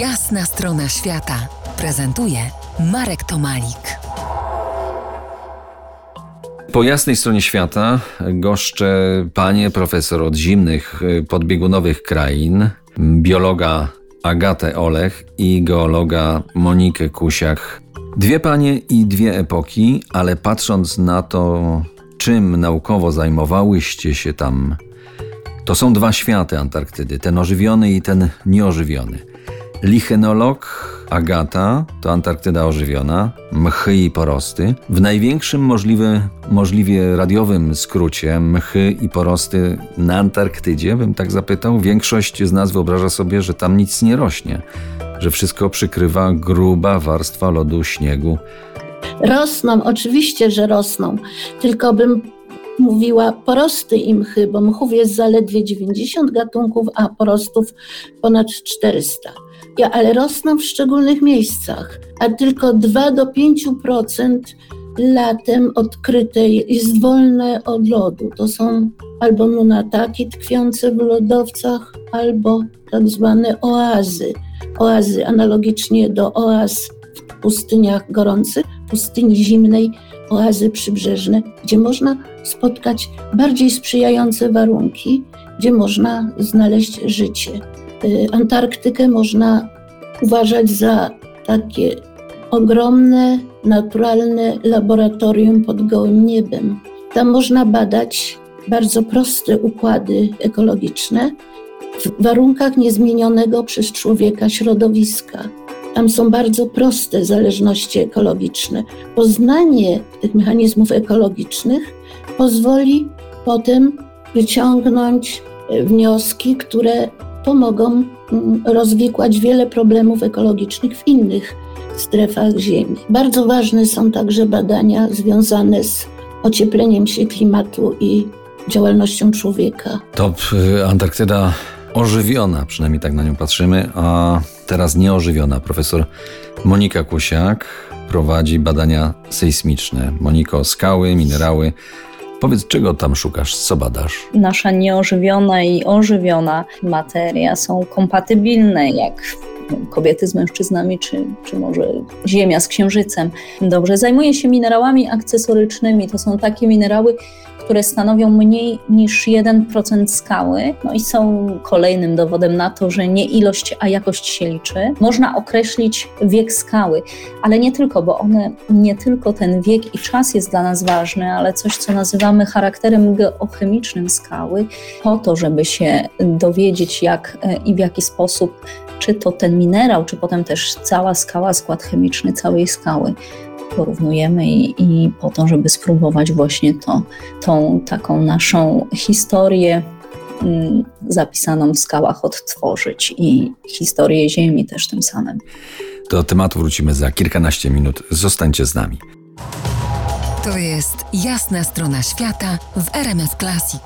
Jasna strona świata prezentuje Marek Tomalik. Po jasnej stronie świata goszczę panie profesor od zimnych podbiegunowych krain, biologa Agatę Olech i geologa Monikę Kusiak. Dwie panie i dwie epoki, ale patrząc na to, czym naukowo zajmowałyście się tam, to są dwa światy Antarktydy, ten ożywiony i ten nieożywiony. Lichenolog Agata to Antarktyda ożywiona, mchy i porosty. W największym możliwy, możliwie radiowym skrócie mchy i porosty na Antarktydzie, bym tak zapytał, większość z nas wyobraża sobie, że tam nic nie rośnie, że wszystko przykrywa gruba warstwa lodu, śniegu. Rosną, oczywiście, że rosną, tylko bym mówiła porosty i mchy, bo mchów jest zaledwie 90 gatunków, a porostów ponad 400 ale rosną w szczególnych miejscach, a tylko 2 do 5% latem odkryte jest wolne od lodu. To są albo nunataki tkwiące w lodowcach, albo tak zwane oazy. Oazy analogicznie do oaz w pustyniach gorących, pustyni zimnej, oazy przybrzeżne, gdzie można spotkać bardziej sprzyjające warunki, gdzie można znaleźć życie. Y, Antarktykę można uważać za takie ogromne, naturalne laboratorium pod gołym niebem. Tam można badać bardzo proste układy ekologiczne w warunkach niezmienionego przez człowieka środowiska. Tam są bardzo proste zależności ekologiczne. Poznanie tych mechanizmów ekologicznych pozwoli potem wyciągnąć wnioski, które pomogą mm, rozwikłać wiele problemów ekologicznych w innych strefach Ziemi. Bardzo ważne są także badania związane z ociepleniem się klimatu i działalnością człowieka. To y, Antarktyda ożywiona, przynajmniej tak na nią patrzymy, a teraz nieożywiona. Profesor Monika Kusiak prowadzi badania sejsmiczne. Moniko, skały, minerały. Powiedz, czego tam szukasz, co badasz? Nasza nieożywiona i ożywiona materia są kompatybilne, jak kobiety z mężczyznami, czy, czy może Ziemia z księżycem. Dobrze, zajmuję się minerałami akcesorycznymi. To są takie minerały, które stanowią mniej niż 1% skały, no i są kolejnym dowodem na to, że nie ilość, a jakość się liczy. Można określić wiek skały, ale nie tylko, bo one, nie tylko ten wiek i czas jest dla nas ważny, ale coś, co nazywamy charakterem geochemicznym skały, po to, żeby się dowiedzieć, jak e, i w jaki sposób czy to ten minerał, czy potem też cała skała, skład chemiczny całej skały porównujemy i, i po to, żeby spróbować właśnie to, tą taką naszą historię mm, zapisaną w skałach odtworzyć i historię Ziemi też tym samym. Do tematu wrócimy za kilkanaście minut. Zostańcie z nami. To jest jasna strona świata w RMS Classic.